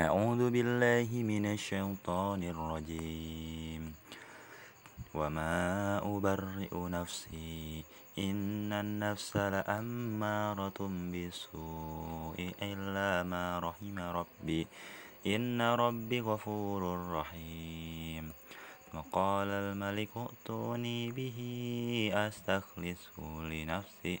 أعوذ بالله من الشيطان الرجيم. وما أبرئ نفسي إن النفس لأمارة بالسوء إلا ما رحم ربي. إن ربي غفور رحيم. وقال الملك ائتوني به أستخلصه لنفسي.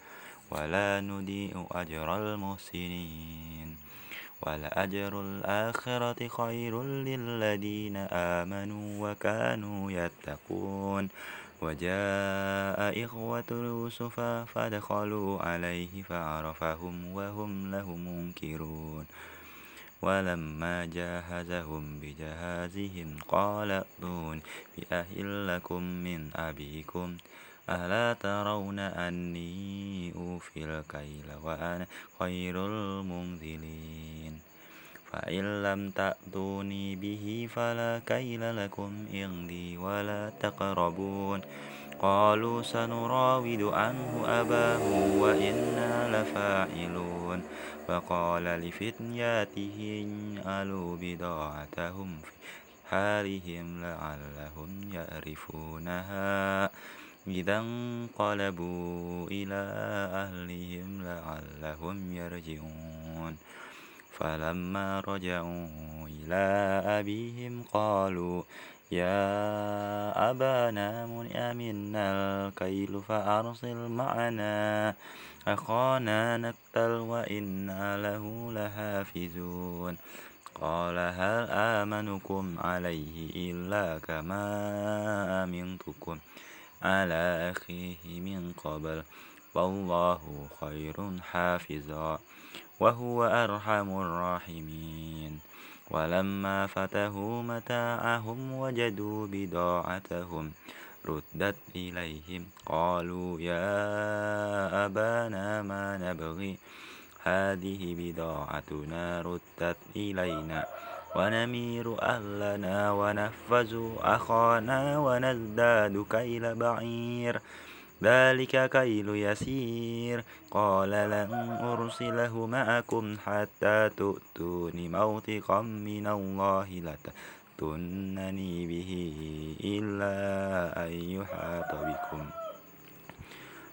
ولا نضيء أجر المحسنين. ولأجر الآخرة خير للذين آمنوا وكانوا يتقون. وجاء إخوة يوسف فدخلوا عليه فعرفهم وهم له منكرون. ولما جاهزهم بجهازهم قال ائتون بأهل لكم من أبيكم؟ ألا ترون أني أوفي الكيل وأنا خير المنزلين. فإن لم تأتوني به فلا كيل لكم عندي ولا تقربون. قالوا سنراود عنه أباه وإنا لفاعلون. فقال لفتياته ألوا بضاعتهم في حالهم لعلهم يعرفونها. إذا انقلبوا إلى أهلهم لعلهم يرجعون. فلما رجعوا إلى أبيهم قالوا يا أبانا منع منا الكيل فأرسل معنا أخانا نقتل وإنا له لحافظون قال هل آمنكم عليه إلا كما أمنتكم؟ على أخيه من قبل والله خير حافظا وهو أرحم الراحمين. ولما فتحوا متاعهم وجدوا بضاعتهم ردت إليهم قالوا يا أبانا ما نبغي؟ هذه بضاعتنا ردت إلينا. ونمير أهلنا ونفز أخانا ونزداد كيل بعير. ذلك كيل يسير. قال لن أرسله معكم حتى تؤتون موثقا من الله لتأتونني به إلا أن يحاط بكم.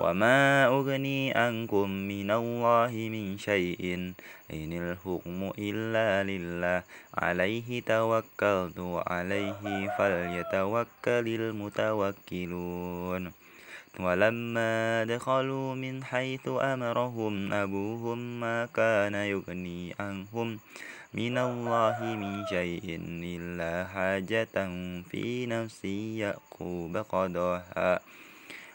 وما أغني عنكم من الله من شيء إن الحكم إلا لله عليه توكلت عليه فليتوكل المتوكلون ولما دخلوا من حيث أمرهم أبوهم ما كان يغني عنهم من الله من شيء إلا حاجة في نفس يعقوب قضاها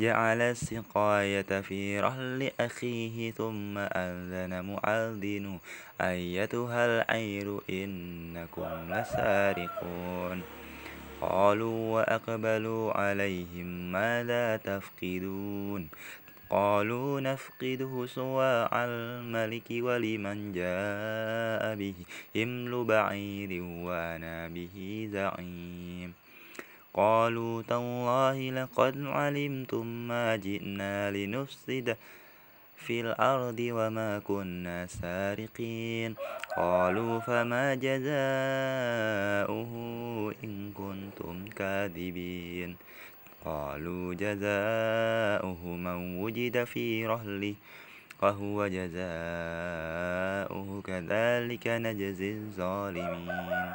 جعل السقاية في رحل أخيه ثم أذن معذن أيتها العير إنكم لسارقون. قالوا وأقبلوا عليهم ماذا تفقدون؟ قالوا نفقده سواع الملك ولمن جاء به؟ حمل بعير وأنا به زعيم. قالوا تالله لقد علمتم ما جئنا لنفسد في الأرض وما كنا سارقين. قالوا فما جزاؤه إن كنتم كاذبين. قالوا جزاؤه من وجد في رهله وهو جزاؤه كذلك نجزي الظالمين.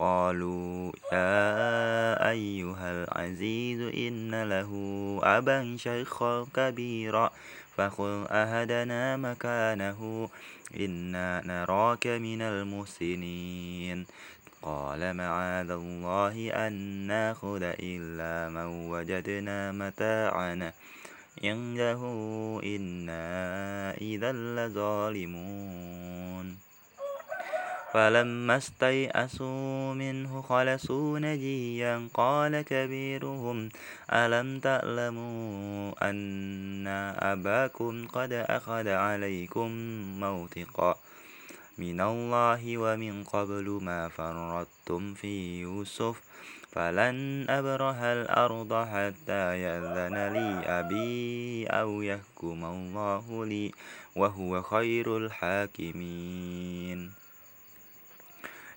قالوا يا أيها العزيز إن له أبا شيخا كبيرا فخذ أهدنا مكانه إنا نراك من المحسنين. قال معاذ الله أن نأخذ إلا من وجدنا متاعنا. عنده إنا إذا لظالمون. فلما استيأسوا منه خلصوا نجيا قال كبيرهم ألم تعلموا أن أباكم قد أخذ عليكم موثقا؟ من الله ومن قبل ما فرطتم في يوسف فلن أبرح الأرض حتى يأذن لي أبي أو يحكم الله لي وهو خير الحاكمين.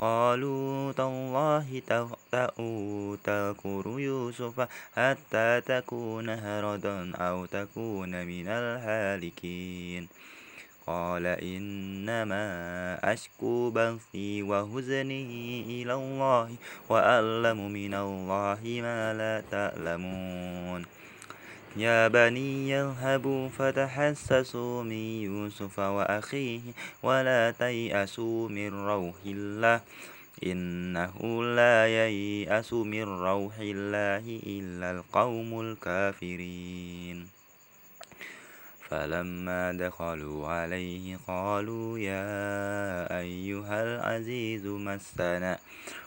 قالوا تالله تذكر يوسف حتى تكون هردا أو تكون من الهالكين. قال إنما أشكو بثي وهزني إلى الله وأعلم من الله ما لا تعلمون. يا بني اذهبوا فتحسسوا من يوسف وأخيه ولا تيأسوا من روح الله. إنه لا ييأس من روح الله إلا القوم الكافرين. فلما دخلوا عليه قالوا يا أيها العزيز مسنا.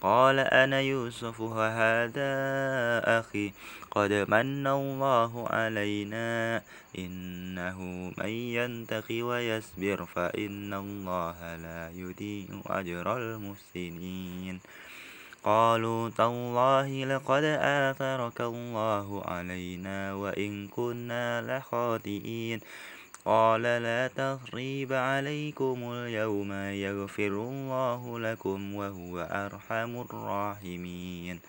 قال أنا يوسف وهذا أخي. قد من الله علينا إنه من ينتقي ويصبر فإن الله لا يضيع أجر المحسنين. قالوا تالله لقد آثرك الله علينا وإن كنا لخاطئين. قال لا تثريب عليكم اليوم يغفر الله لكم وهو أرحم الراحمين.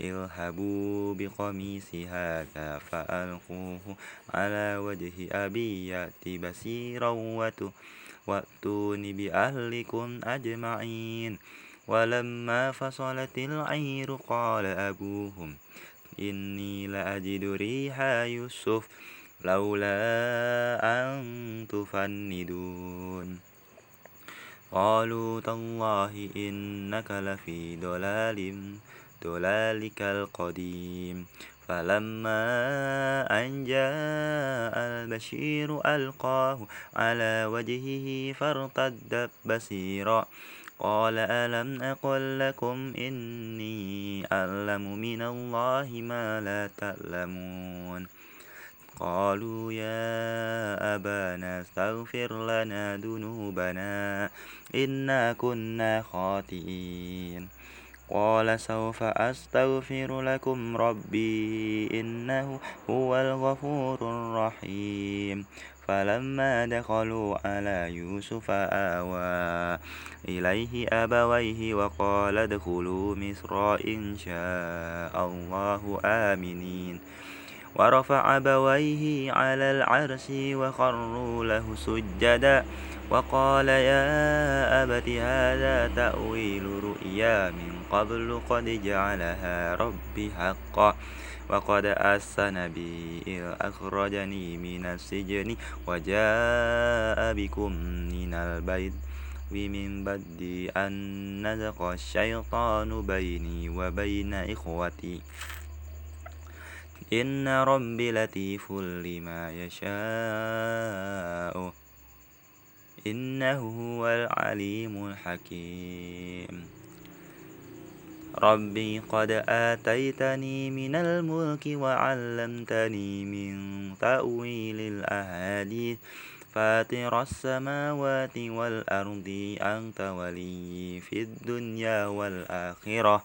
اذهبوا بقميص هذا فألقوه على وجه أبي يأتي بصيرا وأتوني بأهلكم أجمعين. ولما فصلت العير قال أبوهم إني لأجد ريح يوسف. لولا أن تفندون. قالوا تالله إنك لفي ضلال ضلالك القديم. فلما أن جاء البشير ألقاه على وجهه فارتد بصيرا قال ألم أقل لكم إني أعلم من الله ما لا تعلمون. قالوا يا أبانا استغفر لنا ذنوبنا إنا كنا خاطئين. قال سوف أستغفر لكم ربي إنه هو الغفور الرحيم. فلما دخلوا على يوسف آوى إليه أبويه وقال ادخلوا مصر إن شاء الله آمنين. ورفع أبويه على العرش وخروا له سجدا. وقال يا أبت هذا تأويل رؤيا من قبل قد جعلها ربي حقا. وقد أحسن بي إذ أخرجني من السجن وجاء بكم من البيت. ومن بعد أن نزق الشيطان بيني وبين إخوتي. إن ربي لطيف لما يشاء. إنه هو العليم الحكيم. ربي قد آتيتني من الملك وعلمتني من تأويل الأحاديث. فاطر السماوات والأرض أنت ولي في الدنيا والآخرة.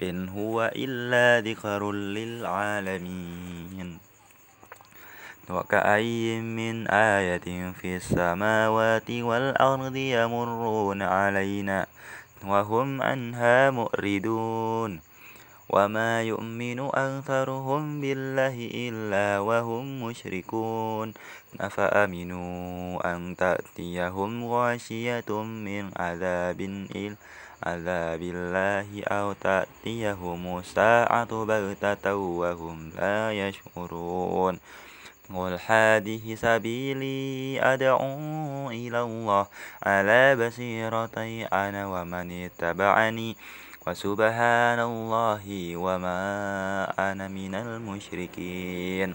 إن هو إلا ذكر للعالمين. وكأي من آية في السماوات والأرض يمرون علينا وهم عنها مؤردون وما يؤمن أكثرهم بالله إلا وهم مشركون. أفأمنوا أن تأتيهم غاشية من عذاب إلى عذاب الله أو تأتيهم الساعة بغتة وهم لا يشعرون. قل هذه سبيلي أدعو إلى الله. على بصيرتي أنا ومن اتبعني؟ وسبحان الله وما أنا من المشركين.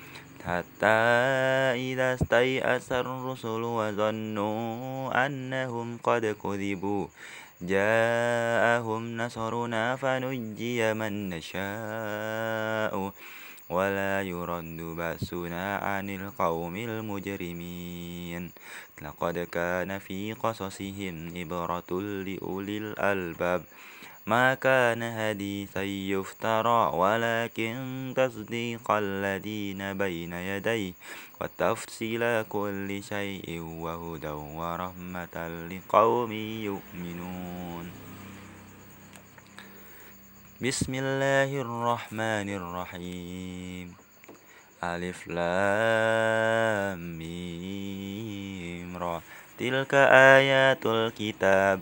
حتى إذا استيأس الرسل وظنوا أنهم قد كذبوا جاءهم نصرنا فنجي من نشاء ولا يرد بأسنا عن القوم المجرمين. لقد كان في قصصهم إبرة لأولي الألباب ما كان حديثا يفترى ولكن تصديق الذين بين يديه وتفصيل كل شيء وهدى ورحمة لقوم يؤمنون. بسم الله الرحمن الرحيم. ألف لام ميم تلك آيات الكتاب.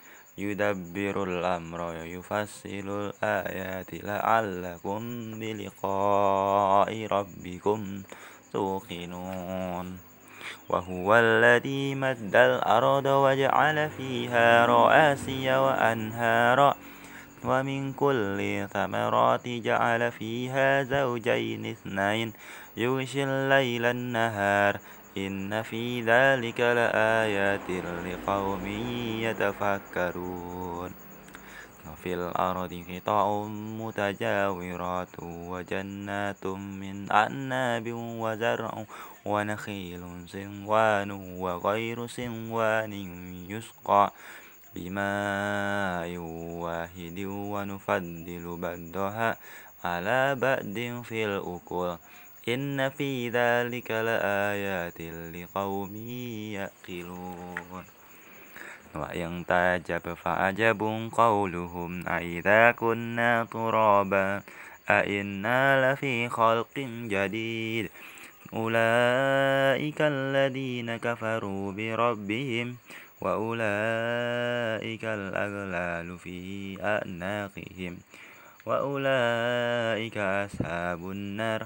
يدبر الأمر يفصل الآيات لعلكم بلقاء ربكم توقنون. وهو الذي مد الأرض وجعل فيها رواسي وأنهارا ومن كل ثمرات جعل فيها زوجين اثنين يغشي الليل النهار إن في ذلك لآيات لقوم يتفكرون وفي الأرض قطع متجاورات وجنات من أعناب وزرع ونخيل سنوان وغير سنوان يسقى بماء واحد ونفضل بعضها على بعد في الأكل إن في ذلك لآيات لقوم يأكلون وإن تعجب فعجب قولهم أئذا كنا ترابا أئنا لفي خلق جديد أولئك الذين كفروا بربهم وأولئك الأغلال في أعناقهم وأولئك أصحاب النار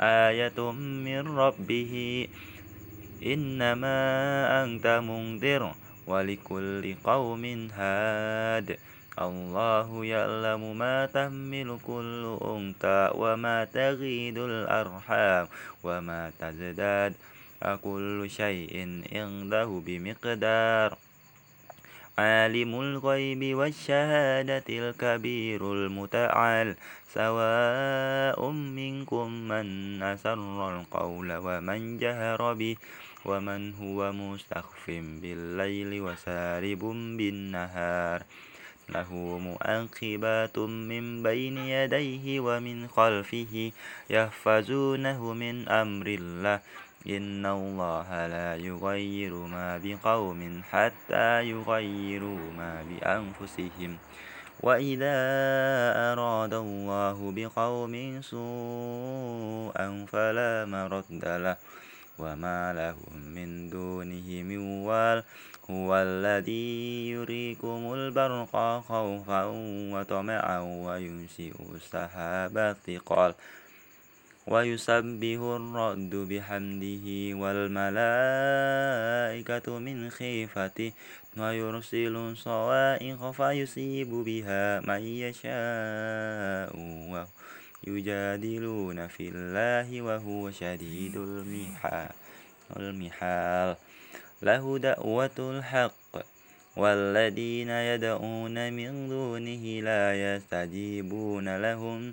آية من ربه. إنما أنت منذر ولكل قوم هاد. الله يعلم ما تحمل كل أنثى وما تغيد الأرحام وما تزداد أكل شيء عنده بمقدار. عالم الغيب والشهادة الكبير المتعال. سواء منكم من أسر القول ومن جهر به ومن هو مستخف بالليل وسارب بالنهار. له مؤقبات من بين يديه ومن خلفه يحفظونه من أمر الله. إن الله لا يغير ما بقوم حتى يغيروا ما بأنفسهم. وإذا أراد الله بقوم سوءا فلا مرد له. وما لهم من دونه من وال. هو الذي يريكم البرق خوفا وطمعا وينشئ السحاب الثقال ويسبح الرد بحمده والملائكة من خيفته ويرسل صوائق فيصيب بها من يشاء يجادلون في الله وهو شديد المحال. له دعوة الحق والذين يدعون من دونه لا يستجيبون لهم.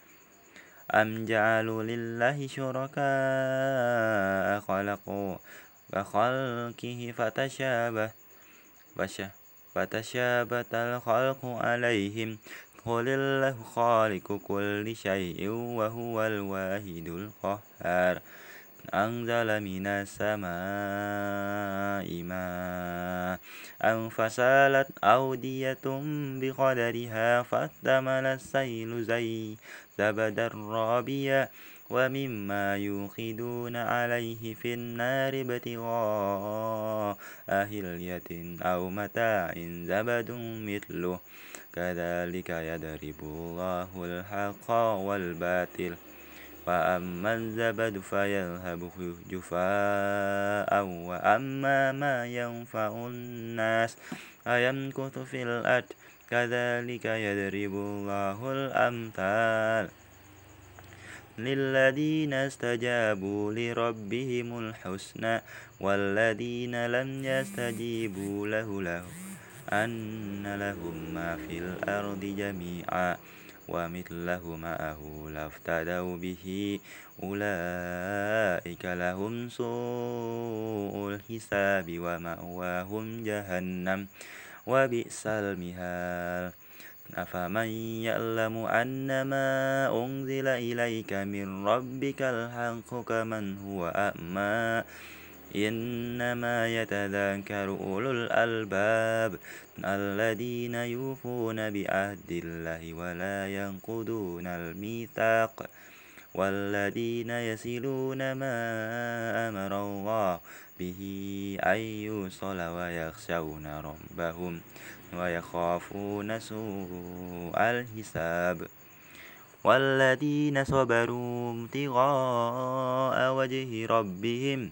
أم جعلوا لله شركاء خلقوا كخلقه فتشابه فتشابه الخلق عليهم. قل الله خالق كل شيء وهو الواحد القهار. أنزل من السماء ماء فسالت أودية بقدرها فاحتمل السيل زي زبدا رابيا ومما يوقدون عليه في النار ابتغاء أهلية أو متاع زبد مثله. كذلك يضرب الله الحق والباطل. وأما الزبد فيذهب جفاء وأما ما ينفع الناس فيمكث في الأرض. كذلك يضرب الله الأمثال للذين استجابوا لربهم الحسنى والذين لم يستجيبوا له له أن لهم ما في الأرض جميعا. ومثله معه لافتدوا به أولئك لهم سوء الحساب ومأواهم جهنم وبئس المهاد. أفمن يعلم أنما أنزل إليك من ربك الحق كمن هو أعمى إنما يتذكر أولو الألباب الذين يوفون بعهد الله ولا ينقضون الميثاق والذين يصلون ما أمر الله به أن يوصل ويخشون ربهم ويخافون سوء الحساب والذين صبروا ابتغاء وجه ربهم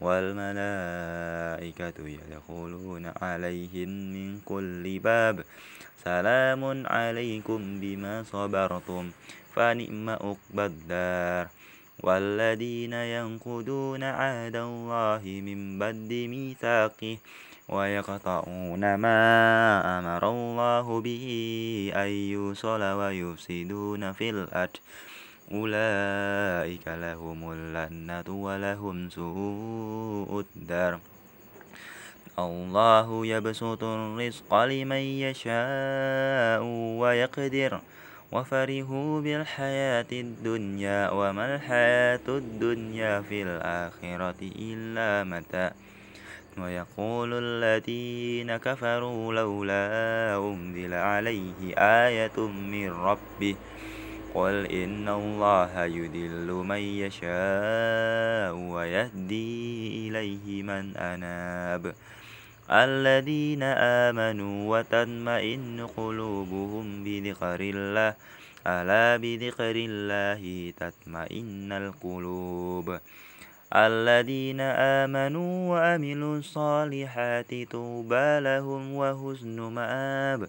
والملائكة يدخلون عليهم من كل باب. سلام عليكم بما صبرتم. فنعم عقبى الدار. والذين ينقضون عهد الله من بعد ميثاقه ويقطعون ما أمر الله به أن يوصل ويفسدون في الأرض. أولئك لهم اللعنة ولهم سوء الدار الله يبسط الرزق لمن يشاء ويقدر. وفرحوا بالحياة الدنيا وما الحياة الدنيا في الآخرة إلا متاع. ويقول الذين كفروا لولا أنزل عليه آية من ربه. قل إن الله يدل من يشاء ويهدي إليه من أناب الذين آمنوا وتطمئن قلوبهم بذكر الله ألا بذكر الله تطمئن القلوب الذين آمنوا وعملوا الصالحات طوبى لهم وحسن مآب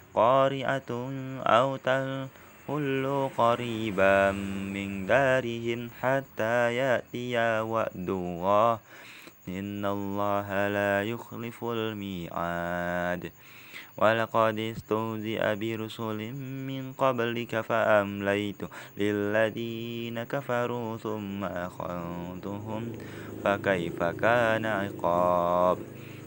قارئة أو تحل قريبا من دارهم حتى يأتي وعد الله. إن الله لا يخلف الميعاد. ولقد استهزئ برسل من قبلك فأمليت للذين كفروا ثم أخذتهم. فكيف كان عقاب؟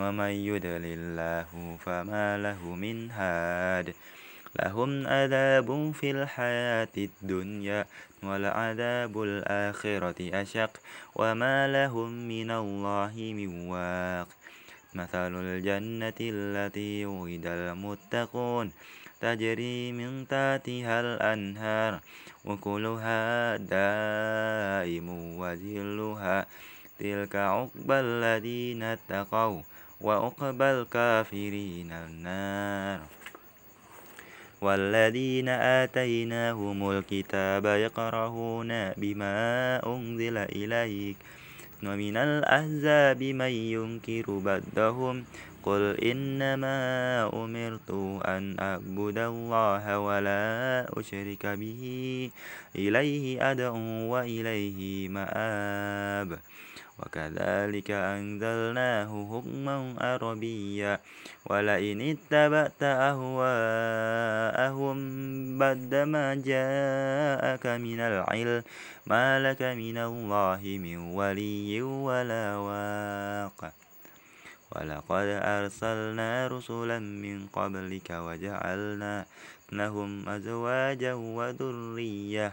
ومن يدل الله فما له من هاد. لهم عذاب في الحياة الدنيا والعذاب الآخرة أشق وما لهم من الله من واق. مثل الجنة التي وعد المتقون تجري من تحتها الأنهار وكلها دائم وذلها تلك عقبى الذين اتقوا وعقبى الكافرين النار. والذين آتيناهم الكتاب يقرؤون بما أنزل إليك. ومن الأحزاب من ينكر بدهم قل إنما أمرت أن أعبد الله ولا أشرك به. إليه أدعو وإليه مآب. وكذلك أنزلناه حكما عربيا. ولئن اتبعت أهواءهم بعد ما جاءك من العلم ما لك من الله من ولي ولا واق. ولقد أرسلنا رسلا من قبلك وجعلنا لهم أزواجا وذرية.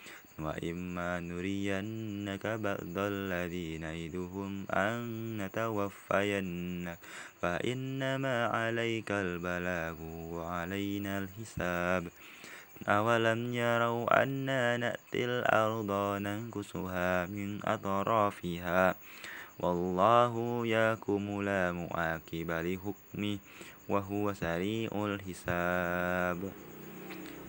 وإما نرينك بعض الذي نعدهم أن نتوفينك. فإنما عليك البلاغ وعلينا الحساب. أولم يروا أنا نأتي الأرض ننكسها من أطرافها. والله ياكم لا معاقب لحكمه وهو سريع الحساب.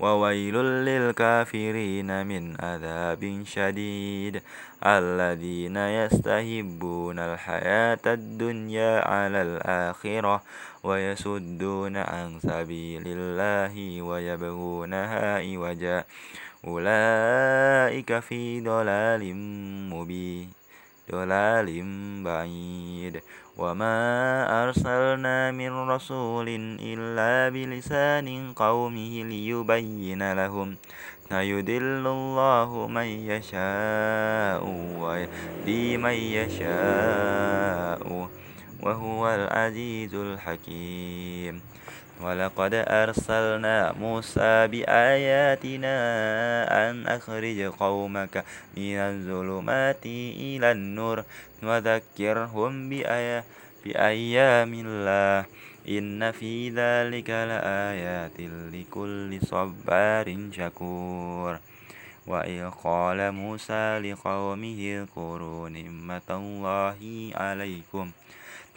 وويل للكافرين من عذاب شديد الذين يستهبون الحياة الدنيا على الآخرة ويسدون عن سبيل الله ويبغونها عوجا. أولئك في ضلال مبين. ضلال بعيد. وما أرسلنا من رسول إلا بلسان قومه ليبين لهم. فيدل الله من يشاء ويهدي من يشاء. وهو العزيز الحكيم. ولقد أرسلنا موسى بآياتنا أن أخرج قومك من الظلمات إلى النور وذكرهم بأيام الله. إن في ذلك لآيات لكل صبار شكور. وإذ قال موسى لقومه اذكروا نعمة الله عليكم.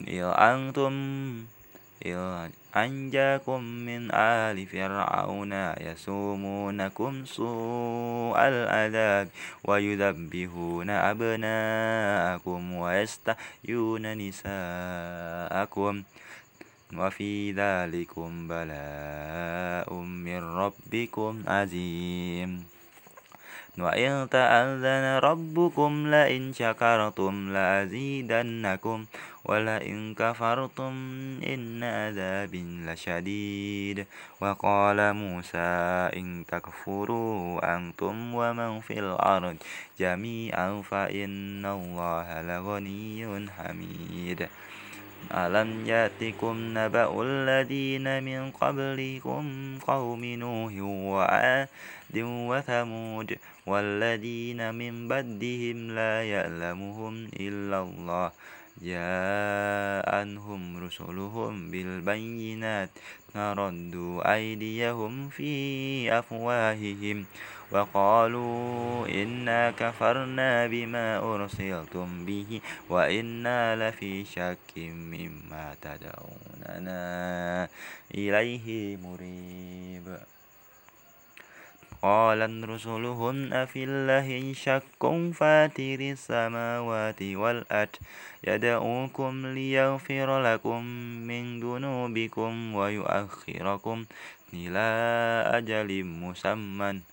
إذ أنتم إذ أنجاكم من آل فرعون يسومونكم سوء العذاب ويذبحون أبناءكم ويستحيون نساءكم وفي ذلكم بلاء من ربكم عظيم. وإن تأذن ربكم لئن شكرتم لأزيدنكم ولئن كفرتم إن عذابي لشديد وقال موسى إن تكفروا أنتم ومن في الأرض جميعا فإن الله لغني حميد ألم يأتكم نبأ الذين من قبلكم قوم نوح وعاد وثمود والذين من بدهم لا يعلمهم إلا الله. جاءنهم رسلهم بالبينات فردوا أيديهم في أفواههم وقالوا إنا كفرنا بما أرسلتم به وإنا لفي شك مما تدعوننا إليه مريب. قالت رسلهم أفي الله شك فاتر السماوات والأرض. يدعوكم ليغفر لكم من ذنوبكم ويؤخركم إلى أجل مسمى.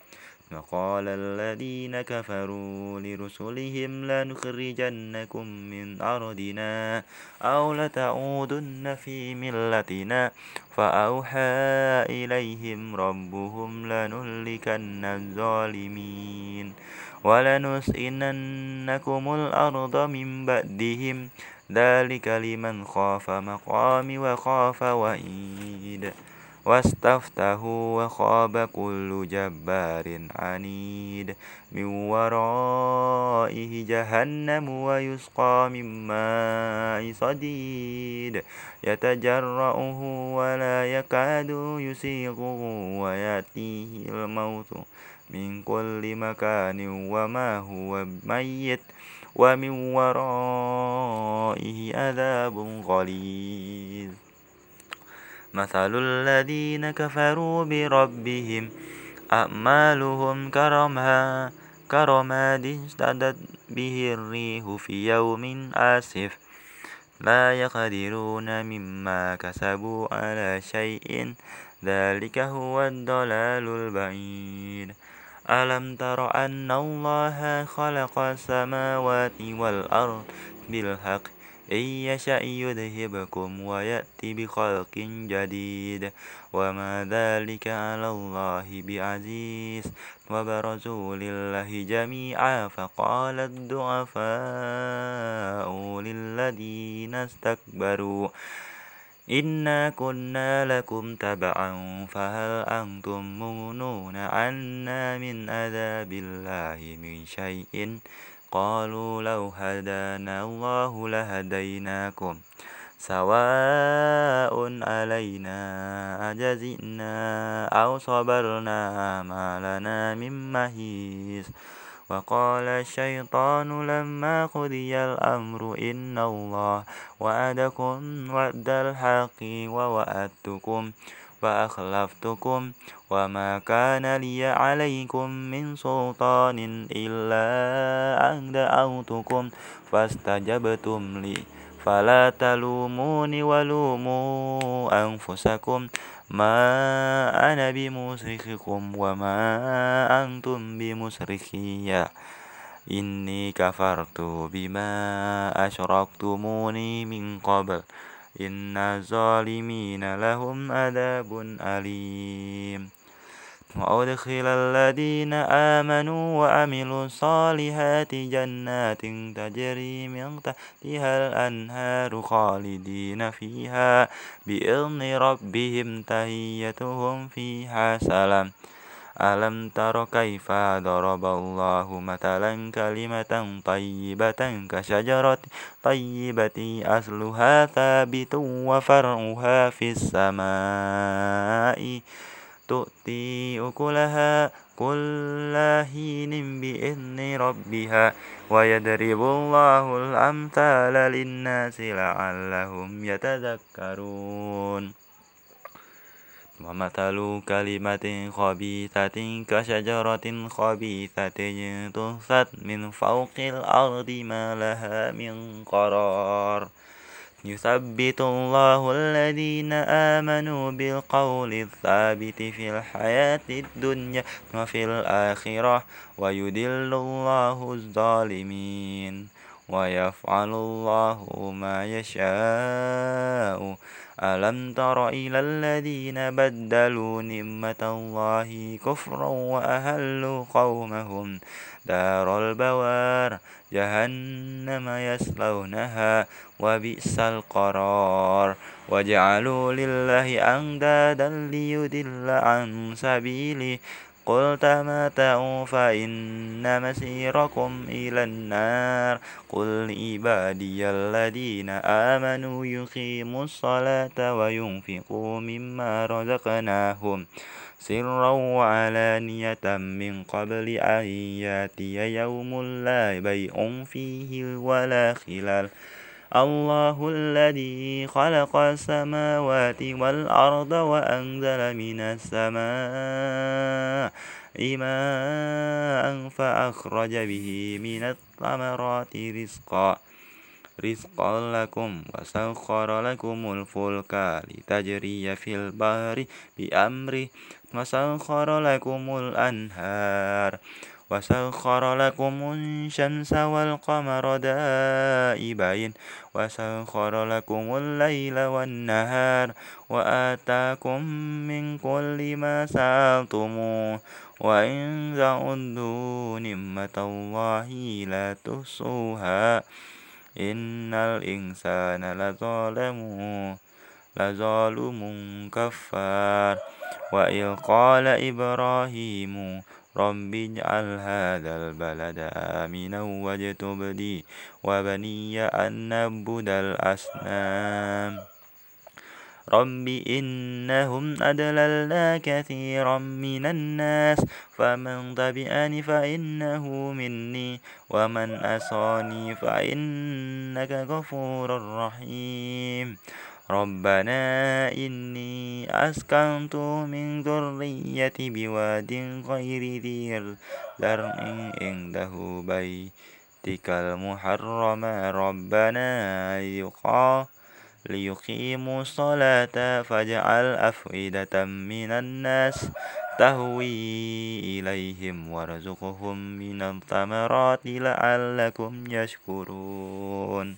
وقال الذين كفروا لرسلهم لنخرجنكم من أرضنا أو لتعودن في ملتنا. فأوحى إليهم ربهم لنهلكن الظالمين ولنسئننكم الأرض من بعدهم. ذلك لمن خاف مقامي وخاف وعيد. واستفتحوا وخاب كل جبار عنيد من ورائه جهنم ويسقى من ماء صديد. يتجرأه ولا يكاد يسيغه ويأتيه الموت من كل مكان وما هو ميت ومن ورائه عذاب غليظ. مثل الذين كفروا بربهم. أعمالهم كرمها كرماد اشتدت به الريح في يوم آسف. لا يقدرون مما كسبوا على شيء. ذلك هو الضلال البعيد. ألم تر أن الله خلق السماوات والأرض بالحق؟ إن يشأ يذهبكم ويأتي بخلق جديد وما ذلك على الله بعزيز. وبرزوا لله جميعا فقال الضعفاء للذين استكبروا إنا كنا لكم تبعا فهل أنتم مغنون عنا من عذاب الله من شيء قالوا لو هدانا الله لهديناكم سواء علينا أجزئنا أو صبرنا ما لنا من مهيس وقال الشيطان لما قضي الأمر إن الله وعدكم وعد الحق ووعدتكم فأخلفتكم وما كان لي عليكم من سلطان إلا أن دعوتكم فاستجبتم لي. فلا تلوموني ولوموا أنفسكم. ما أنا بمصرخكم وما أنتم بمصرخي إني كفرت بما أشركتموني من قبل. إن الظالمين لهم عذاب أليم. وأدخل الذين آمنوا وعملوا الصالحات جنات تجري من تحتها الأنهار خالدين فيها بإذن ربهم تهيتهم فيها سلام. ألم تر كيف ضرب الله مثلا كلمة طيبة كشجرة طيبة أصلها ثابت وفرعها في السماء؟ تؤتي أكلها كل حين بإذن ربها ويضرب الله الأمثال للناس لعلهم يتذكرون. ومثل كلمة خبيثة كشجرة خبيثة تنصت من فوق الأرض ما لها من قرار. يثبت الله الذين آمنوا بالقول الثابت في الحياة الدنيا وفي الآخرة ويدل الله الظالمين ويفعل الله ما يشاء. ألم تر إلى الذين بدلوا نعمة الله كفرا وأهلوا قومهم دار البوار جهنم يصلونها وبئس القرار وجعلوا لله أندادا ليدل عن سبيله قل تمتعوا فإن مسيركم إلى النار. قل عبادي الذين آمنوا يقيموا الصلاة وينفقوا مما رزقناهم سرا وعلانية من قبل أن يأتي يوم لا بيع فيه ولا خلال. الله الذي خلق السماوات والأرض وأنزل من السماء ماء فأخرج به من الثمرات رزقا رزقا لكم وسخر لكم الفلك لتجري في البحر بأمره وسخر لكم الأنهار وسخر لكم الشمس والقمر دائبين. وسخر لكم الليل والنهار وآتاكم من كل ما سألتموه وإن تعدوا نعمة الله لا تحصوها إن الإنسان لظالم لظالم كفار. وإذ قال إبراهيم رب اجعل هذا البلد آمنا واجتبني وبني أن نعبد الأصنام رب إنهم أدللنا كثيرا من الناس فمن تبعني فإنه مني ومن أصاني فإنك غفور رحيم ربنا إني أسكنت من ذريتي بواد غير ذي زرع عنده بيتك المحرم. ربنا ليقيموا الصلاة فاجعل أفئدة من الناس تهوي إليهم وارزقهم من الثمرات لعلكم يشكرون.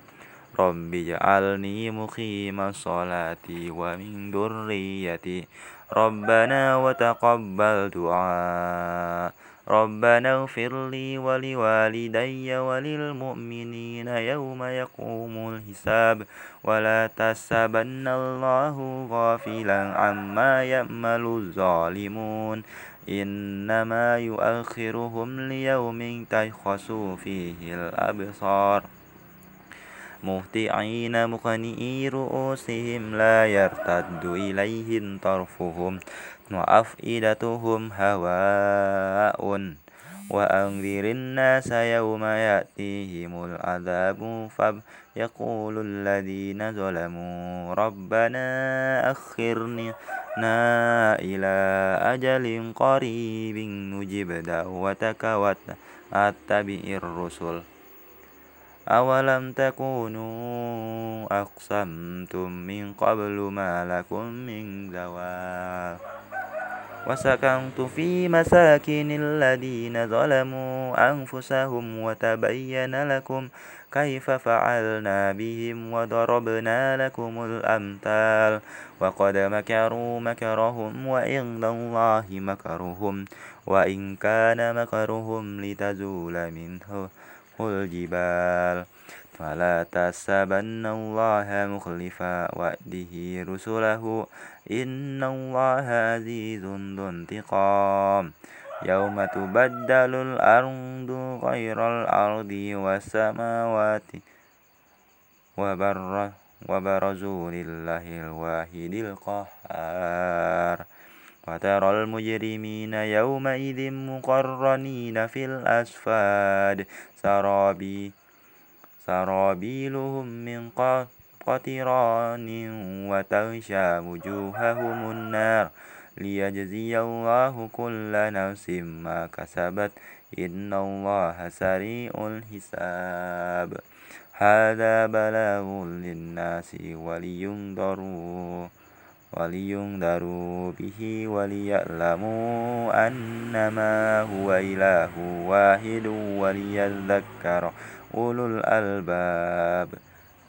رب اجعلني مقيم الصلاة ومن ذريتي ربنا وتقبل دعاء ربنا اغفر لي ولوالدي وللمؤمنين يوم يقوم الحساب ولا تحسبن الله غافلا عما يأمل الظالمون إنما يؤخرهم ليوم تشخص فيه الأبصار مهطعين مقنئي رؤوسهم لا يرتد إليهم طرفهم وأفئدتهم هواء. وأنذر الناس يوم يأتيهم العذاب فيقول الذين ظلموا ربنا أخرنا إلى أجل قريب نجب دعوتك واتبع الرسل. أولم تكونوا أقسمتم من قبل ما لكم من زوال وسكنت في مساكن الذين ظلموا أنفسهم وتبين لكم كيف فعلنا بهم وضربنا لكم الأمثال وقد مكروا مكرهم وعند الله مكرهم وإن كان مكرهم لتزول منه الجبال. فلا تحسبن الله مخلف وعده رسله. إن الله عزيز ذو انتقام. يوم تبدل الأرض غير الأرض والسماوات وبر وبرزوا لله الواحد القهار. وترى المجرمين يومئذ مقرنين في الأسفاد. سرابي سرابيلهم من قطران وتغشى وجوههم النار ليجزي الله كل نفس ما كسبت. إن الله سريع الحساب. هذا بلاغ للناس ولينذروا. ولينذروا به وليعلموا أنما هو إله واحد وليذكر أولو الألباب.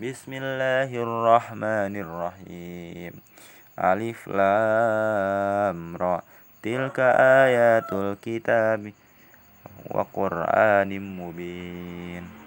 بسم الله الرحمن الرحيم. ألف لام را. تلك آيات الكتاب وقرآن مبين.